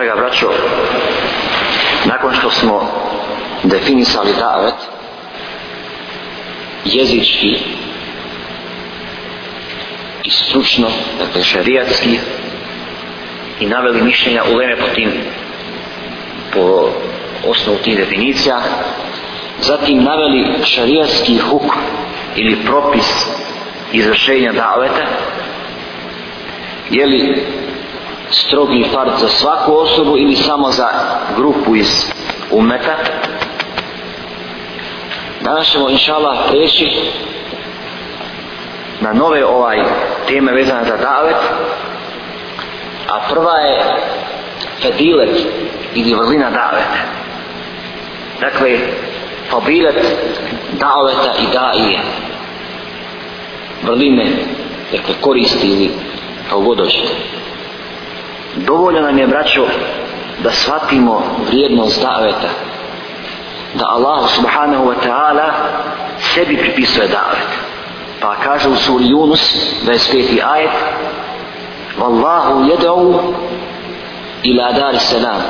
draga braćo, nakon što smo definisali davet, jezički i stručno, dakle šarijatski, i naveli mišljenja u po tim, po osnovu tih definicija, zatim naveli šarijatski huk ili propis izvršenja daveta, jeli strogi fard za svaku osobu ili samo za grupu iz umeta. Danas ćemo inša Allah preći na nove ovaj teme vezane za davet. A prva je fedilet ili vrlina daveta. Dakle, fabilet daveta i daije. Vrline, dakle koristi ili kao god hoćete dovoljno nam je braćo da shvatimo vrijednost daveta da Allah subhanahu wa ta'ala sebi pripisuje davet pa kaže u suri Yunus 25. ajet Wallahu yed'u ila dar salam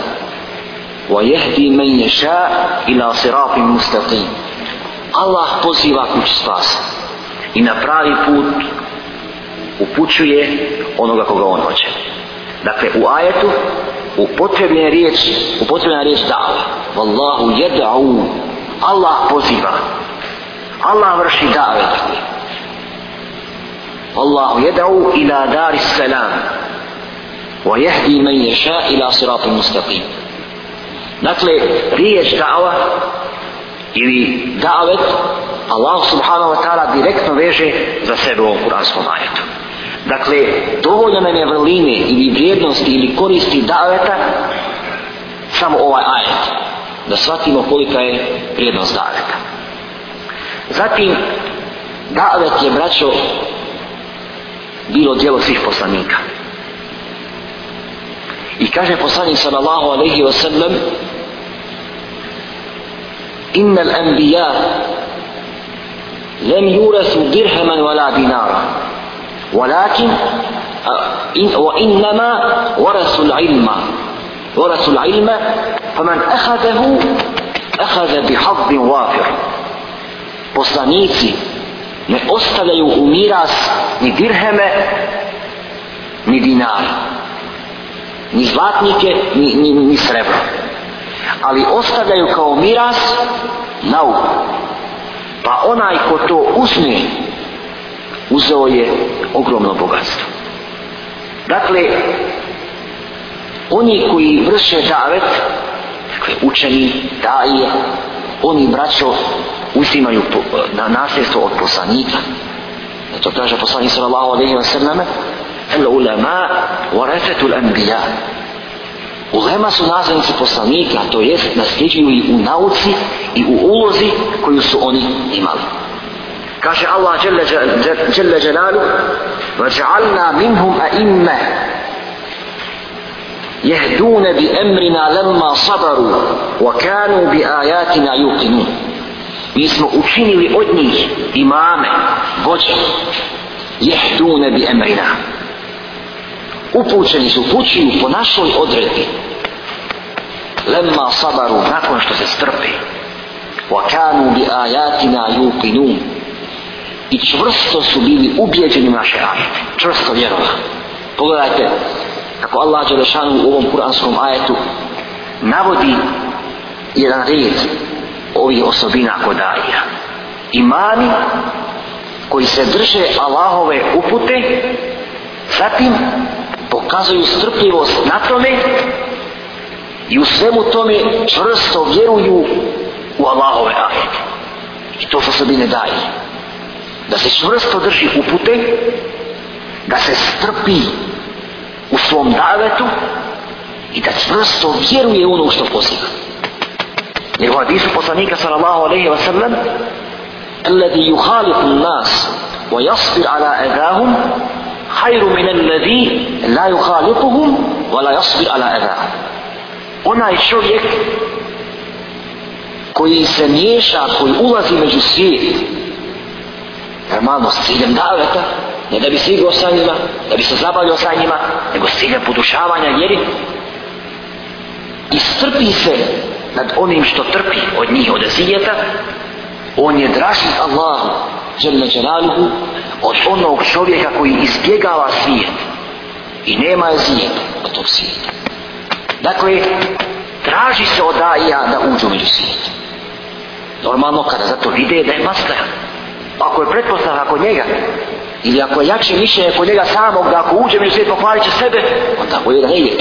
wa yahdi man yasha ila siratin mustaqim Allah poziva kući spasa i na pravi put upućuje onoga koga on hoće. Dakle, u ajetu upotrebljen je riječ, upotrebljena riječ da'va. Wallahu jeda'u. Allah poziva. Allah vrši da've. Wallahu jeda'u ila dari salam. Wa jehdi men ješa ila siratu mustaqim. Dakle, riječ da'va ili da'vet Allah subhanahu wa ta'ala direktno veže za sebe u ovom kuranskom ajetu. Dakle, dovoljno nam je vrline ili vrijednosti ili koristi daveta samo ovaj ajet. Da shvatimo kolika je vrijednost daveta. Zatim, davet je, braćo, bilo djelo svih poslanika. I kaže poslanik sallallahu alaihi wa sallam Innal anbiya lam yurasu dirhaman wala dinara. ولكن وإنما ورث العلم ورث العلم فمن أخذه أخذ بحظ وافر poslanici ne ostavljaju u miras ni dirheme, ni dinar, ni zlatnike, ni, ni, ni srebro. Ali ostavljaju kao miras nauku. Pa onaj ko to usne, uzeo je ogromno bogatstvo. Dakle, oni koji vrše davet, dakle učeni, daje, oni braćo uzimaju e, na nasljedstvo od poslanika. Zato kaže poslanik sallallahu alejhi ve selleme: "El ulama warasatu al-anbiya." Ulema su nazvanci poslanika, to jest nasljeđuju i u nauci i u ulozi koju su oni imali kaže Allah Jelle Jelalu vaj'alna minhum a'imma jehduna bi emrina lemma sabaru wa kanu bi ajatina yuqinu mi smo učinili od njih imame, vođe jehduna bi emrina upućeni su pućuju po našoj odredbi lemma sabaru nakon što se strpi wa kanu bi ajatina yuqinu i čvrsto su bili ubijeđeni u naše rade. Čvrsto vjerova. Pogledajte kako Allah Đelešanu u ovom kuranskom ajetu navodi jedan red ovih osobina kod Arija. Imani koji se drže Allahove upute, zatim pokazuju strpljivost na tome i u svemu tome čvrsto vjeruju u Allahove ajete. I to su sebi ne daje da se čvrsto drži upute, da se strpi u svom davetu i da čvrsto vjeruje ono što poziva. Jer u hadisu poslanika sallallahu alaihi wa sallam الذي يخالط الناس ويصبر على أذاهم خير من الذي لا يخالطهم ولا يصبر على أذاهم أنا الشريك koji se miješa, koji ulazi među svijet, normalno s ciljem daveta, ne da bi se igrao sa njima, da bi se zabavio sa njima, nego s ciljem podušavanja vjeri. I strpi se nad onim što trpi od njih od azijeta, on je draži Allahu, žele džaralihu, od onog čovjeka koji izbjegava svijet i nema azijeta od tog svijeta. Dakle, traži se od Aija da uđu među svijet. Normalno kada zato vide da je maslehan, ako je pretpostavka kod njega ili ako je jače mišljenje kod njega samog da ako uđe među svijet pohvalit će sebe on tako je da ne ide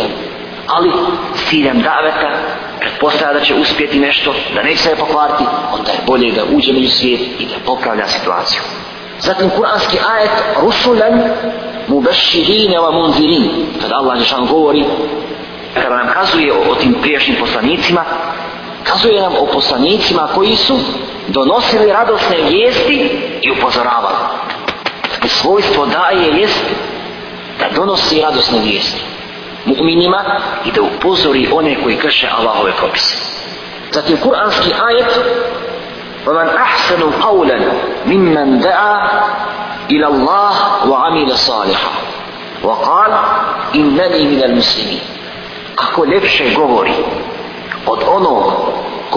ali ciljem daveta pretpostavlja da će uspjeti nešto da neće sebe pohvaliti onda je bolje da uđe među svijet i da popravlja situaciju zatim kuranski ajet rusulen mubeširine wa munzirin kada Allah Žešan govori kada nam kazuje o, o tim priješnjim poslanicima kazuje nam o poslanicima koji su donosili radosne vijesti i upozoravali. I svojstvo daje jest da donosi radosne vijesti mu'minima i da upozori one koji krše Allahove propise. Zatim kuranski ajet وَمَنْ أَحْسَنُ قَوْلًا مِمَّنْ دَعَا إِلَى اللَّهِ وَعَمِلَ صَالِحًا وَقَالَ إِنَّنِي مِنَ الْمُسْلِمِينَ Kako lepše govori od ono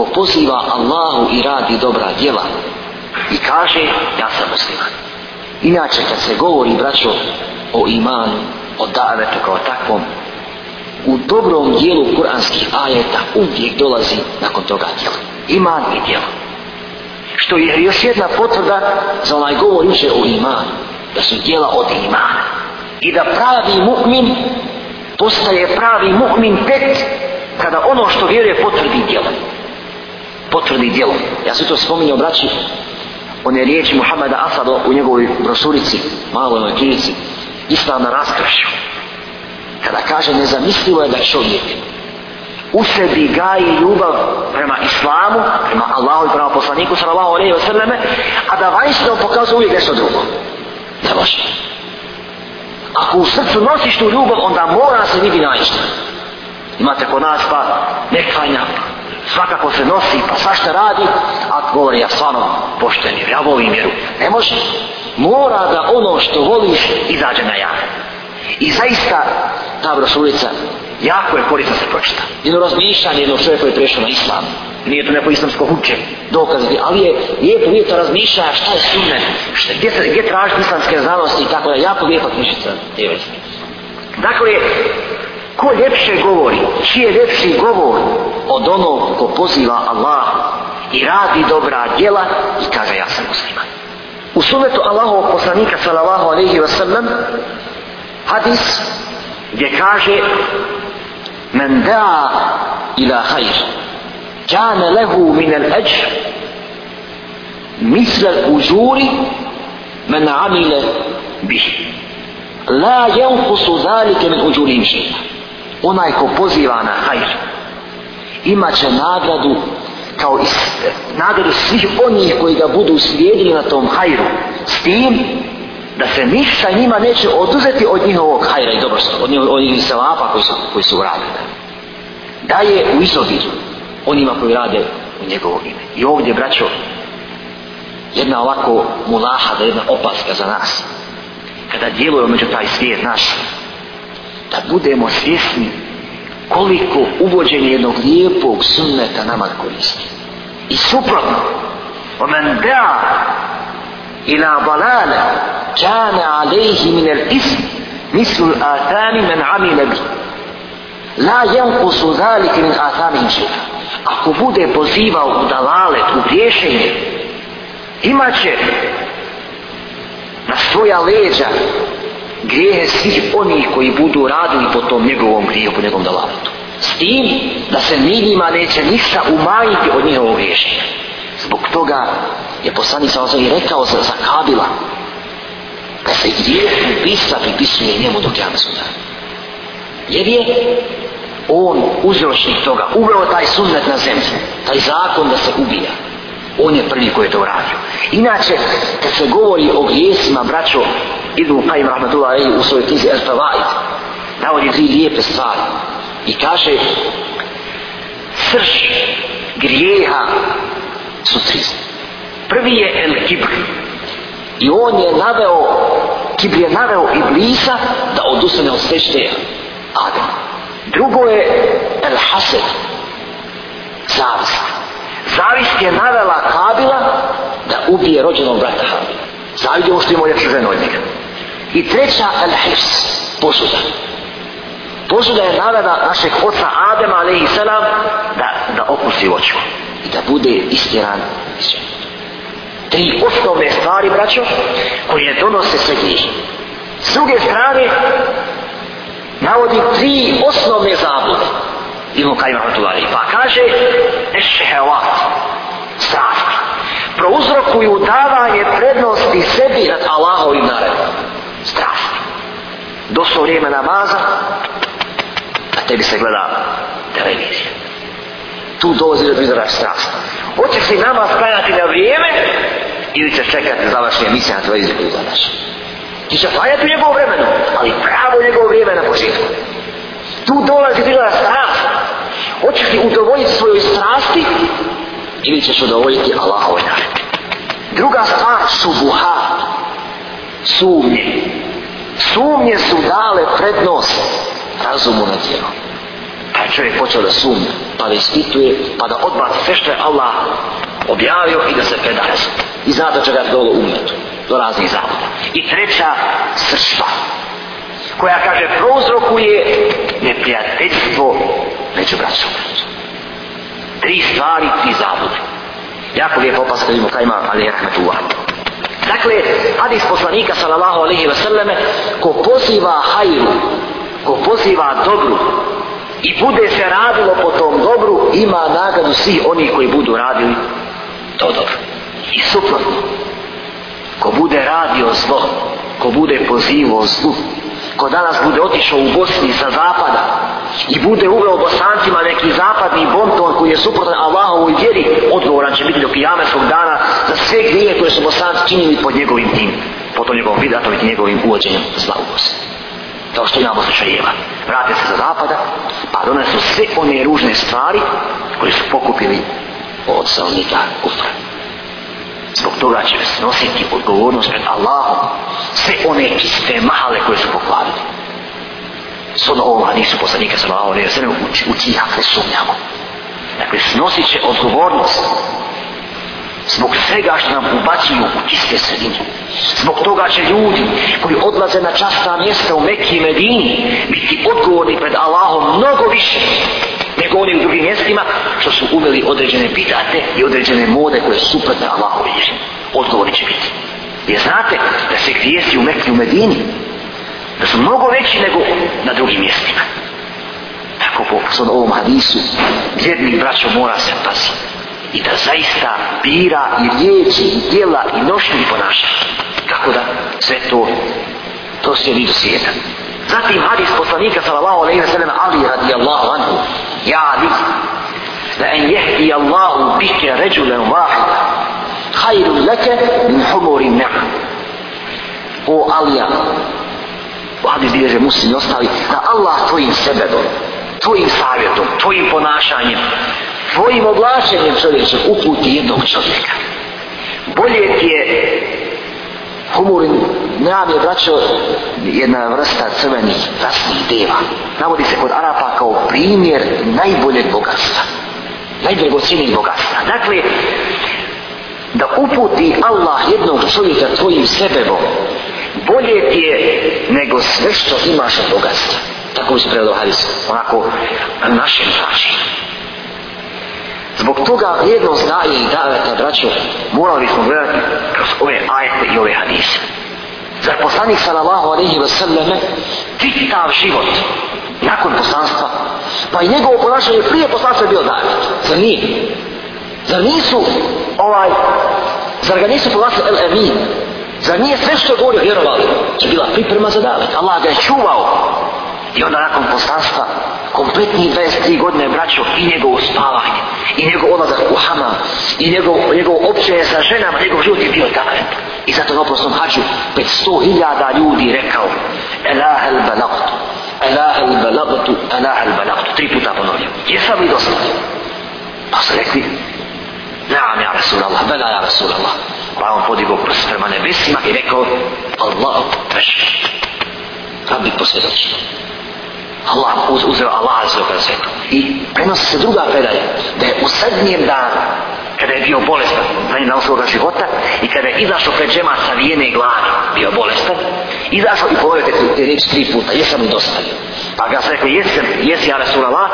ko poziva Allahu i radi dobra djela i kaže ja sam musliman. Inače kad se govori braćo o imanu, o davetu kao takvom, u dobrom dijelu kuranskih ajeta uvijek dolazi nakon toga djela. Iman i djela. Što je još jedna potvrda za onaj govor juče o imanu, da su djela od imana. I da pravi mu'min postaje pravi mu'min tek kada ono što vjeruje potvrdi djelom potvrdi djelom. Ja sam to spominjao, braći, one riječi Muhammeda Asada u njegovoj brosurici, maloj onoj knjižici, Islam na raskršu. Kada kaže, nezamislivo je da čovjek u sebi gaji ljubav prema Islamu, prema Allahu i prema poslaniku, sallallahu alaihi wa sallame, a da vanjstvo pokazuje uvijek nešto drugo. Ne može. Ako u srcu nosiš tu ljubav, onda mora se vidi na Imate kod nas pa nekvanja, svakako se nosi, pa svašta radi, a govori, ja stvarno pošten jer ja volim vjeru. Ne može. Mora da ono što voliš izađe na jav. I zaista ta brosulica jako je korisno se pročita. Jedno razmišljanje jednog čovjeka koji je prešao na islam. Nije to neko islamsko huče, dokaz, ali je lijepo, lijepo razmišlja šta je sumne, šta, gdje, se, gdje traži islamske znanosti i tako da je jako lijepa knjižica te vrste. Dakle, ko ljepše govori, čije ljepši govor od onog ko poziva Allah i radi dobra djela i kaže ja sam musliman. U sunetu Allahovog poslanika sallallahu alaihi wa sallam hadis gdje kaže men da ila hajr kane lehu min al ajr misle uđuri men amile bih la jenfusu zalike min uđuri im šeha onaj ko poziva na hajr imaće nagradu kao is, nagradu svih onih koji ga budu slijedili na tom hajru s tim da se ništa njima neće oduzeti od njihovog hajra i dobrosti, od njihovog, od njihovog salapa koji su, koji su uradili. Daje u izobiru onima koji rade u njegovog ime. I ovdje, braćo, jedna ovako mulaha, da jedna opaska za nas. Kada djelujemo među taj svijet naš, da budemo svjesni koliko uvođenje jednog lijepog sunneta nama koristi. I suprotno, ومن دعا إلى ضلالة كان عليه من الإثم مثل الآثام من عمل به لا ينقص ذلك من آثام شيء Ako bude pozivao u dalalet, u griješenje, imaće na svoja leđa grijehe svih onih koji budu radili po tom njegovom grijehu, po njegovom dalavetu. S tim da se njima neće ništa umanjiti od njihovog griješenja. Zbog toga je poslanik sa i rekao za, za Kabila da se grijeh ubista pripisuje njemu do kjana suda. Jer je on uzročnik toga, uveo taj sunnet na zemlji, taj zakon da se ubija. On je prvi koji je to uradio. Inače, kad se govori o grijesima, braćo, Ibn Qajim Rahmatullah Ali u svojoj knjizi El Fawaid navodi tri lijepe stvari i kaže srž grijeha su tri prvi je El Kibri i on je naveo Kibri je naveo Iblisa da odustane od sešte Adem drugo je El Hased zavis zavis je navela Kabila da ubije rođenog brata Zavidimo ono što imamo ljepšu ženu od njega. I treća, al-hifz, posuda. Posuda je nagrada našeg oca Adema, alaihi salam, da, da okusi oču i da bude istiran iz Tri osnovne stvari, braćo, koje donose sve grije. S druge strane, navodi tri osnovne zablude. Ibn Kajim Rahmatullahi. Pa kaže, ešehevat, strast, prouzrokuju davanje prednosti sebi nad Allahovim naredom strašno. Došlo vrijeme namaza, a tebi se gleda televizija. Tu dolazi da izraš strašno. Hoćeš li namaz klanjati na vrijeme, ili ćeš čekati završenje emisije na televiziju koju gledaš. Ti će klanjati u njegovu vremenu, ali pravo njegovu vrijeme na početku. Tu dolazi da izraš strašno. Hoćeš li udovoljiti svojoj strasti, ili ćeš udovoljiti Allahove naredbe. Druga stvar, šubuhat sumnje. Sumnje su dale prednost razumu na tijelo. Kad čovjek počeo da sumnje, pa da ispituje, pa da odbaci sve što je Allah objavio i da se predaje se. I zna da će ga dolo umjetu, do raznih zavoda. I treća sršba, koja kaže prozrokuje neprijateljstvo među braćom. Tri stvari, tri zavode. Jako lijepo opasno da vidimo kaj ima, ali je rahmetu uvahno. Dakle, hadis poslanika sallallahu alaihi wa sallame ko poziva hajru, ko poziva dobru i bude se radilo po tom dobru, ima nagradu svi oni koji budu radili to dobro. I suprotno, ko bude radio zlo, ko bude pozivo zlu, ko danas bude otišao u Bosni sa zapada, i bude uveo bosancima neki zapadni bonton koji je suprotan Allahovoj vjeri, odgovoran će biti do kijametskog dana za sve grije koje su bosanci činili pod njegovim tim, pod to njegovom vidatom i njegovim uvođenjem zla u Bosni. Kao što imamo slučajeva. Vrate se sa zapada, pa donesu sve one ružne stvari koje su pokupili od salnika kufra. Zbog toga će se nositi odgovornost pred Allahom sve one čiste mahale koje su pokladili shodno ovom hadisu poslanika sallallahu alaihi wa sallam u tija, ne sumnjamo. Dakle, snosit će odgovornost zbog svega što nam ubacuju u čiste sredine. Zbog toga će ljudi koji odlaze na časta mjesta u Mekke i Medini biti odgovorni pred Allahom mnogo više nego oni u drugim mjestima što su uveli određene bitate i određene mode koje su suprotne Allahovi ježi. Odgovorni će biti. Jer znate da se grijesi u Mekke i Medini da su mnogo veći nego na drugim mjestima. Tako po sad ovom hadisu, vjerni braćo mora se pasi i da zaista bira i riječi, i djela, i nošnji ponaša. Kako da sve to, to se vidi do svijeta. Zatim hadis poslanika sallallahu alaihi wa sallam Ali radijallahu anhu Ja Ali da en jehdi Allahu bihke ređulem vahida hajru leke min humori ne'am O Alija, Vladi bilježe muslim i ostali, da Allah tvojim sebedom, tvojim savjetom, tvojim ponašanjem, tvojim oblačenjem čovječe uputi jednog čovjeka. Bolje ti je humor, nam je braćo jedna vrsta crvenih vrstnih deva. Navodi se kod Arapa kao primjer najboljeg bogatstva. Najdragocijenijeg bogatstva. Dakle, da uputi Allah jednog čovjeka tvojim sebebom, bolje ti je nego sve što imaš od bogatstva. Tako bi se prevedo hadis, onako na našem način. Zbog toga jedno znaje i daveta, braćo, morali smo gledati kroz ove ajete i ove hadise. Zar poslanik sallallahu alaihi wa sallame čitav život nakon poslanstva, pa i njegovo ponašanje prije poslanstva je bio davet. Zar nije? Zar nisu ovaj, zar ga nisu proglasili el-emin, Zar nije sve što je govorio vjerovali, će bila priprema za David. Allah ga je čuvao. I onda nakon postanstva, kompletni 23 godine braćo i njegovo spavanje, i njegov odlazak u hama, i njegov, njegov općaj sa ženama, njegov život je bio takav. I zato na oprosnom hađu 500.000 ljudi rekao, Elah el balagtu, Elah el balagtu, Elah el balagtu, tri puta ponovio. Jesam li dostavio? Pa su rekli, Naam ja Rasulallah, bela ja Rasulallah. Pa on podigo prst prema nebesima i rekao Allah opreš. Kad bi posvjedočio? Allah uz, uzeo Allah za ovaj svijet. I prenosi se druga predaja da je u srednjem danu kada je bio bolestan znači na osnovu života i kada je izašao pred džema sa vijene i glavi bio bolestan izašao i povedio te, te reči tri puta jesam li dostavio pa ga se rekao jesam jesi ja Rasul Allah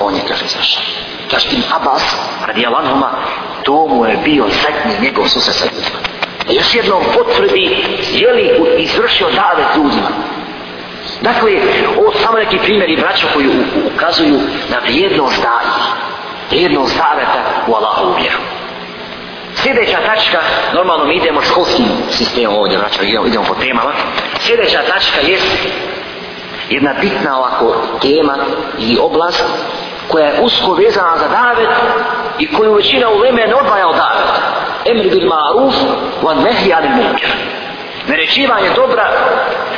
on je kaže izašao kaže im Abbas radi Allahoma to mu je bio zadnji njegov susret sa ljudima. Da još jednom potvrdi je li izvršio davet ljudima. Dakle, ovo su samo neki primjeri braća koji ukazuju na vrijednost davet. Vrijednost daveta u Allahovu vjeru. Sljedeća tačka, normalno mi idemo školskim sistemom ovdje, braća, idemo, idemo po temama. Sljedeća tačka je jedna bitna ovako tema i oblast koja je usko vezana za davet i koju većina u Leme ne odvaja od daveta. Emr bil ma'ruf van nehi ali munker. Nerečivanje dobra,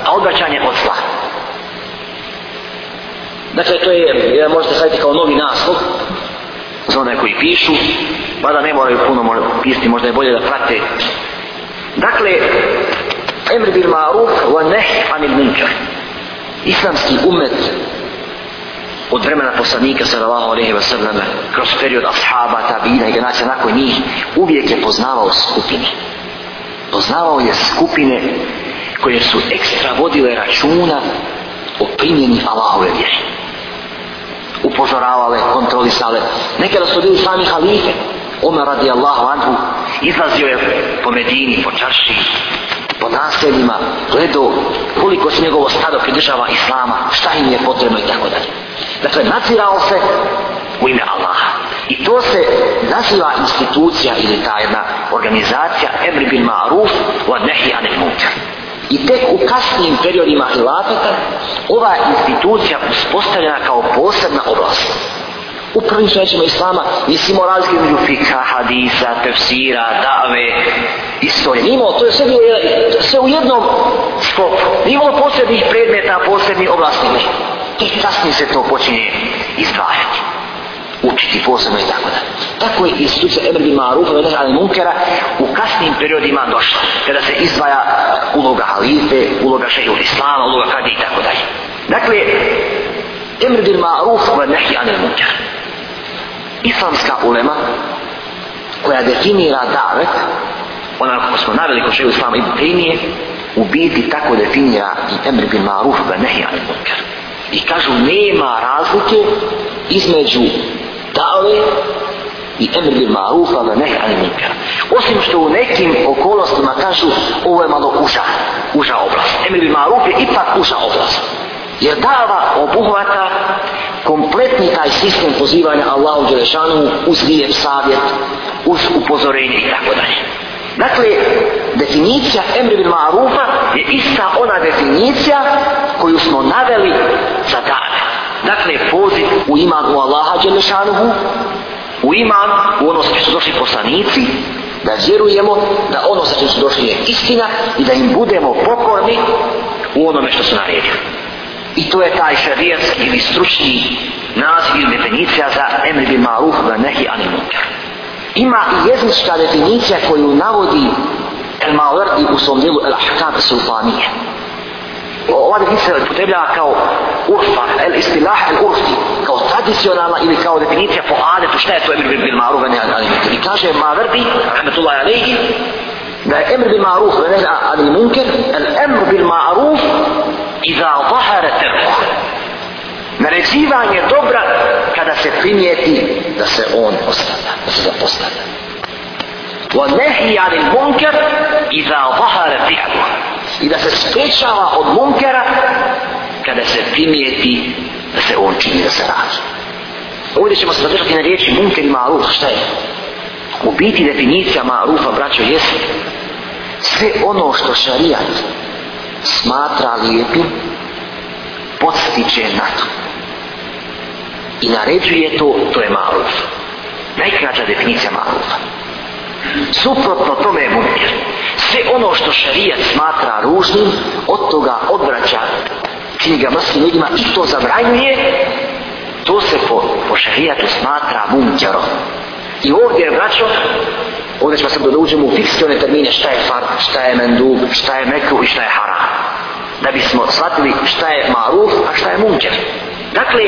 a odvraćanje od zla. Dakle, to je, ja možete staviti kao novi naslov za one koji pišu, mada ne moraju puno pisati, možda je bolje da prate. Dakle, emr bil ma'ruf van nehi ali munker. Islamski umet od vremena poslanika sallallahu alejhi ve sellem kroz period ashaba tabina i generacija nakon njih uvijek je poznavao skupine poznavao je skupine koje su ekstra vodile računa o primjeni Allahove vjeri upozoravale, kontrolisale nekada su bili sami halife Omer radi Allahu anhu izlazio je po Medini, po Čarši po naseljima gledao koliko se njegovo stado pridržava Islama šta im je potrebno i tako dalje Dakle, natirao se u ime Allaha. I to se naziva institucija ili ta jedna organizacija Emri bin Ma'ruf wa Nehi Anil Mutar. I tek u kasnijim periodima Hilafeta ova institucija uspostavljena kao posebna oblast. U prvim svećima Islama nisi imao razlike među fika, hadisa, tefsira, dave, istorije. Nimao, to je sve, bilo, sve u jednom skopu. Nimao posebnih predmeta, posebnih oblasti. Nimao i kasnije se to počinje izdvajati učiti posebno i tako da. Tako je institucija Ebrdi Marufa, Vedeh Ali Munkera u kasnim periodima došla, kada se izdvaja uloga halife, uloga šehiul islama, uloga kadi i tako dalje. Dakle, Ebrdi Marufa, Vedeh Ali Munker, islamska ulema koja definira davet, ona kako smo navjeli ko šehiul islama i Bukrinije, u biti tako definira i Ebrdi Marufa, Vedeh Ali Munker i kažu nema razlike između dale i emr bil marufa na neh animika. Osim što u nekim okolnostima kažu ovo je malo uža, uža oblast. Emr bil maruf je ipak uža oblast. Jer dava obuhvata kompletni taj sistem pozivanja Allahu Đelešanu uz lijep savjet, uz upozorenje i tako dalje. Dakle, definicija Emri bin Ma'rufa je ista ona definicija koju smo naveli za dan. Dakle, poziv u iman u Allaha Đelešanuhu, u iman u ono što su došli poslanici, da vjerujemo da ono sa čim su došli je istina i da im budemo pokorni u onome što su naredili. I to je taj šarijetski ili stručni naziv ili definicija za Emri bin Ma'rufa da nehi animutar. Ima i jeznička definicija koju navodi El Maverdi u svom djelu El Ahkab Sultanije. Ova definicija se upotrebljava kao urfa, el istilah el urfi, kao tradicionalna ili kao definicija po adetu, šta je to emir bil maruf, ne munker I kaže Maverdi, rahmetullahi alaihi, da je Emir bil maruf, ne ali munker, el emr bil maruf, iza Naređivanje dobra kada se primijeti da se on ostavlja, da se zapostavlja. Wa nehi anil munkar iza zahara fi'lu. I da se spriječava od munkara kada se primijeti da se on čini da se radi. Ovdje ćemo se zadržati na riječi munker i maruf, šta je? U biti definicija marufa, braćo, jeste sve ono što šarijat smatra lijepim, podstiče na to i naređuje to, to je maluf. Najkrađa definicija malufa. Suprotno tome je munker. Sve ono što šarijat smatra ružnim, od toga odvraća čini ga mrskim ljudima i to zabranjuje, to se po, po šarijatu smatra munkerom. I ovdje je vraćo, ovdje ćemo sad dođem u fiksione termine šta je far, šta je mendub, šta je meku i šta je haram. Da bismo shvatili šta je maruf, a šta je munker. Dakle,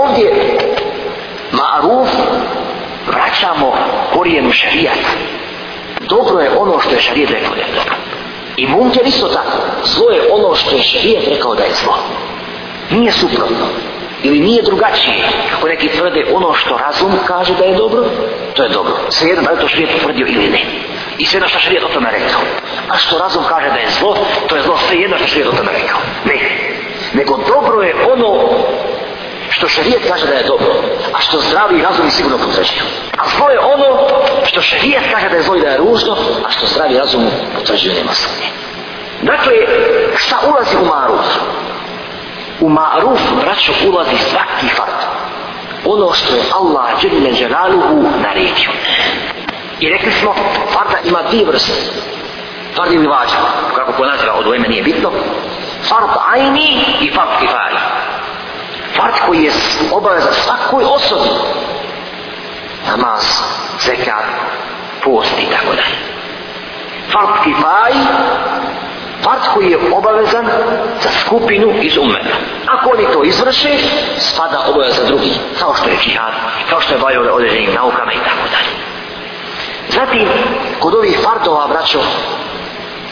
ovdje ma'ruf vraćamo korijenu šarijata. Dobro je ono što je šarijet rekao da je dobro. I munker isto tako. Zlo je ono što je šarijet rekao da je zlo. Nije suprotno. Ili nije drugačije. Kako neki tvrde ono što razum kaže da je dobro, to je dobro. Svejedno da li to šarijet potvrdio ili ne. I sve jedno što šarijet o tome rekao. A što razum kaže da je zlo, to je zlo. Svejedno što šarijet o tome rekao. Ne. Nego dobro je ono što šerijet kaže da je dobro, a što zdravi razum sigurno potvrđuju. A zlo je ono što šerijet kaže da je zlo i da je ružno, a što zdravi razum potvrđuju nema sumnje. Dakle, šta ulazi u maruf? U maruf, braću, ulazi svaki fart. Ono što je Allah džedine džeraluhu naredio. I rekli smo, farda ima dvije vrste. Fard ili vađa, kako ko naziva, od ojme nije bitno. Fard ajni i fard kifari fart koji je obaveza svakoj osobi namaz, zekat, post i tako dalje. Fart kifaj, fart koji je obavezan za skupinu iz umeta. Ako oni to izvrše, spada obaveza drugi, kao što je džihad, kao što je bavio određenim naukama i tako dalje. Zatim, kod ovih fartova, braćo,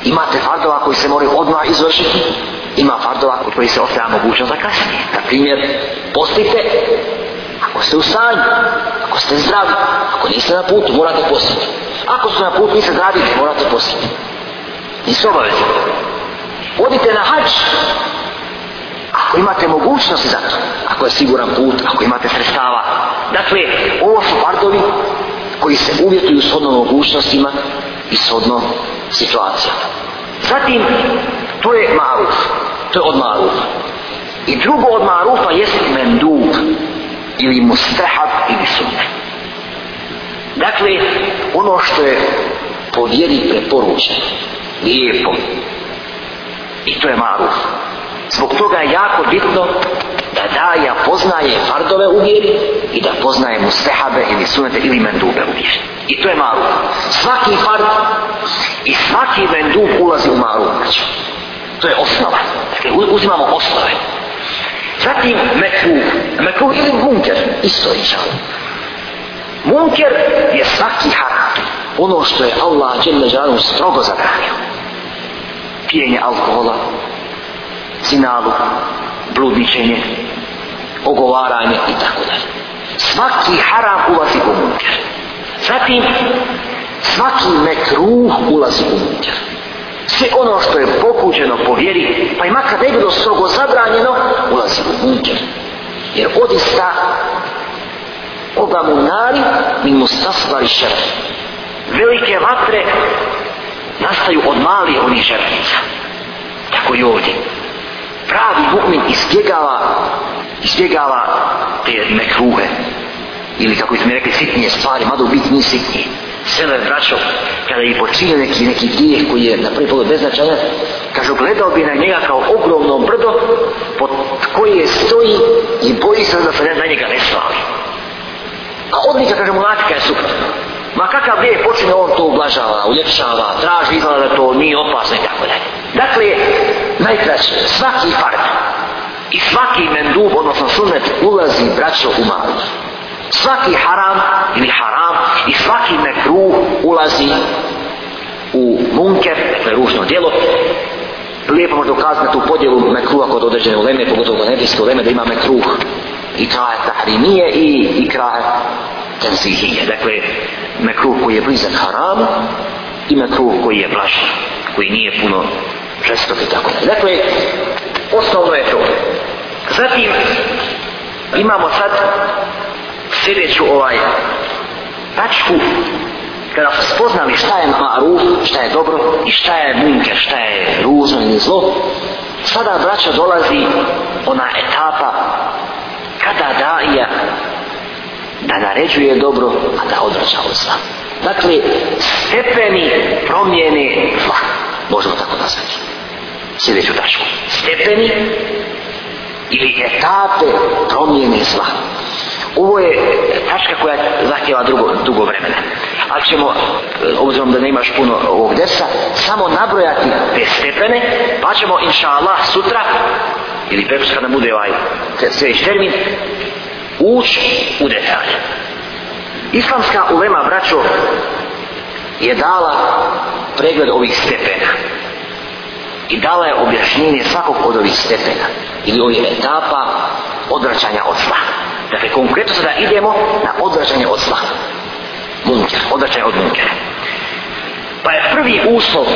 imate fartova koji se moraju odmah izvršiti, ima fardova kod koji se otvara mogućnost za kasnije. Na primjer, postite, ako ste u stanju, ako ste zdravi, ako niste na putu, morate postiti. Ako ste na putu, niste zdravi, morate postiti. Nisu obavezni. Vodite na hač, ako imate mogućnosti za to, ako je siguran put, ako imate sredstava. Dakle, ovo su fardovi koji se uvjetuju shodno mogućnostima i shodno situacijama. Zatim, To je maruf. To je od maruf. I drugo od marufa jest mendub ili mustahab ili sunne. Dakle, ono što je po vjeri preporučeno, lijepo, i to je maruf. Zbog toga je jako bitno da daja poznaje fardove u vjeri i da poznaje mustahabe ili sunete ili mendube u vjeri. I to je maruf. Svaki fard i svaki mendub ulazi u maruf. Znači. To je osnova. Dakle, uzimamo osnove. Zatim, meku. Meku ili munker, isto je Munker je svaki haram. Ono što je Allah Đelle Žaru strogo zabranio. Pijenje alkohola, zinalu, bludničenje, ogovaranje i tako dalje. Svaki haram ulazi u munker. Zatim, svaki mekruh ulazi u munker sve ono što je pokuđeno po vjeri, pa i makar ne bilo strogo zabranjeno, ulazi u bunđer. Jer odista oba mu nari, mi mu sastvari šerf. Velike vatre nastaju od mali onih žerfica. Tako i ovdje. Pravi mu'min izbjegava, izbjegava te mekruhe. Ili kako smo rekli, sitnije stvari, mada u biti nije sitnije. Selo je vraćao, kada je počinio neki, neki grijeh koji je na prvi pogled beznačajan, kažu, gledao bi na njega kao ogromno brdo pod koje stoji i boji se da se ne, na njega ne svali. A odlika, kaže, monatika je super. Ma kakav grijeh počinio, on to ublažava, uljepšava, traži, izgleda da to nije opasno i tako dalje. Dakle, najkraće, svaki part i svaki mendub, odnosno sunet, ulazi braćo u malost svaki haram ili haram i svaki mekruh ulazi u munker, dakle ružno djelo. Lijepo možda ukazati na tu podjelu mekruha kod određene uleme, pogotovo kod nebijske uleme, da ima mekruh i kraje tahrimije i, i kraje tenzihije. Dakle, mekruh koji je blizak haram i mekruh koji je blaž, koji nije puno žestok i tako. Dakle, osnovno je to. Zatim, imamo sad sljedeću ovaj tačku kada su spoznali šta je ma'ruf, šta je dobro i šta je munker, šta je ruzno ili zlo, sada braća dolazi ona etapa kada daija da naređuje dobro, a da odvraća od zla. Dakle, stepeni promjene zla. Možemo tako nazvati. Sljedeću tačku. Stepeni ili etape promjene zla. Zla. Ovo je tačka koja zahtjeva drugo, dugo vremena. Ali ćemo, e, obzirom da ne imaš puno ovog desa, samo nabrojati te stepene, pa ćemo, inša Allah, sutra, ili prekos kada bude ovaj sljedeći termin, ući u detalje. Islamska ulema, braćo, je dala pregled ovih stepena i dala je objašnjenje svakog od ovih stepena ili ovih etapa odvraćanja od slaha. Dakle, konkretno sada idemo na odvraćanje od zla. Munker, odvraćanje od munkera. Pa je prvi uslov,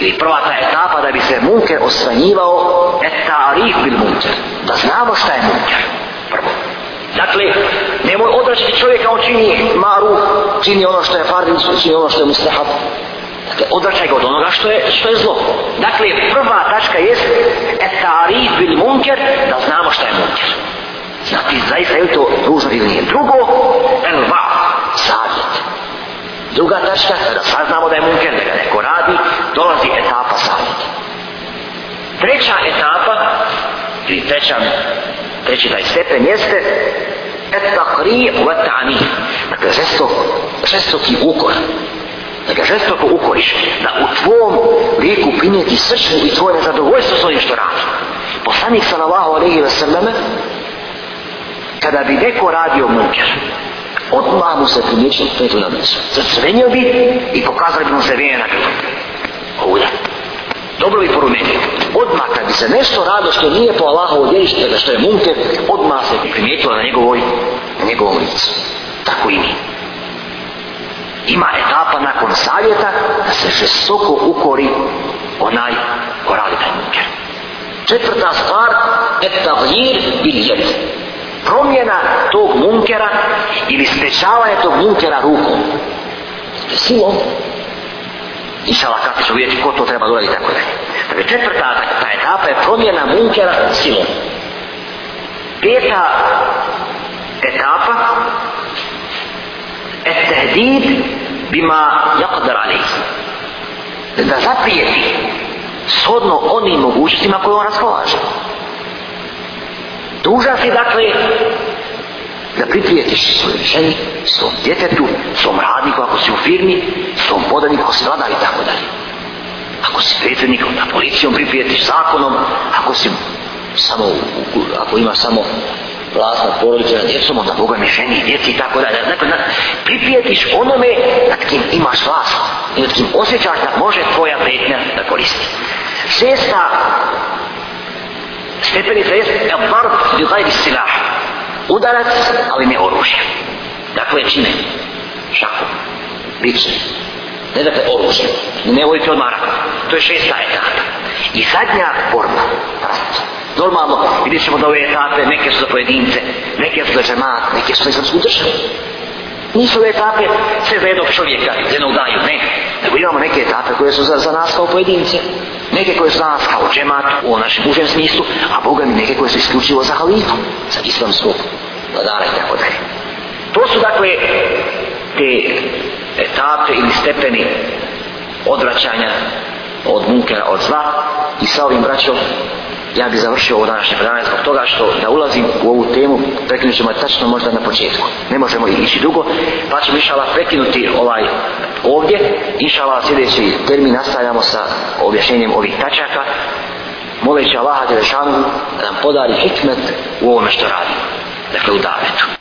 ili prva ta etapa da bi se munker osvanjivao, et tarih bil munker. Da znamo šta je munker. Prvo. Dakle, nemoj odvraćati čovjeka, on čini maru, čini ono što je fardin, čini ono što je mustahab. Dakle, odvraćaj ga od onoga što je, što je zlo. Dakle, prva tačka je et tarih bil munker, da znamo šta je munker. Znači, zaista je li to ružno ili nije? Drugo, elva, savjet. Druga tačka, kada saznamo da je munker, da neko radi, dolazi etapa savjeta. Treća etapa, ili treća, treći taj stepen jeste, et takri u etani. Dakle, žestoko, žestoki ukor. Da ga žestoko ukoriš, da u tvom liku primijeti srčnu i tvoje nezadovoljstvo s onim što radi. Poslanik sallallahu alaihi wa sallam, kada bi neko radio mnuđer, odmah mu se primjećio petu na mesu. Zacrvenio bi i pokazali bi mu se vijena grudu. Ovdje. Dobro bi porumenio. Odmah kad bi se nešto rado što nije po Allahovu djelište, da što je munke, odmah se bi primjetilo na njegovoj, na njegovom licu. Tako i mi. Ima etapa nakon savjeta da se žestoko ukori onaj ko radi taj munker. Četvrta stvar, etavljir bil jedin promjena tog munkera ili sprečavanje tog munkera rukom. Silom. I sada kako ćemo vidjeti ko to treba da uradi tako da. Dakle, četvrta ta etapa je promjena munkera silom. Peta etapa je tehdid bima jakadar alihi. Da zaprijeti shodno onim mogućnostima koje on raspolaže. Dužan si dakle da priprijetiš svojoj ženi, svom djetetu, svom radniku ako si u firmi, svom podaniku ako si vlada i tako dalje. Ako si predsjednik, onda policijom priprijetiš zakonom, ako si samo, ako ima samo vlast nad porodicom na djecom, onda Boga mi ženi i djeci i tako dalje. Dakle, na, priprijetiš onome nad kim imaš vlast i nad kim osjećaš da može tvoja pretnja da koristi. Šesta stepenica jeste ebar i gajr i silah. Udarac, ali ne oružje. Dakle, čine. Šako. Lice. Ne dakle, oružje. Ne volite odmarati. To je šesta etapa. I zadnja forma. Normalno, vidjet ćemo da ove etape, neke su za pojedince, neke su za žemat, neke su za izlasku državu. Nisu ove etape sve za jednog čovjeka, jednog daju, ne. Nego imamo neke etape koje su za, za nas kao pojedince neke koje su danas kao džemat u našem užem smislu, a Boga mi neke koje su isključivo za halifu, za islamskog vladara i tako dalje. To su dakle te etape ili stepeni odvraćanja od munkera, od zla i sa ovim braćom ja bi završio ovo današnje predavanje zbog toga što da ulazim u ovu temu prekinut ćemo tačno možda na početku. Ne možemo ići dugo, pa ćemo išala prekinuti ovaj ovdje, išala sljedeći termin nastavljamo sa objašnjenjem ovih tačaka, moleći Allaha Đelešanu da nam podari hikmet u ovome što radimo, dakle u davetu.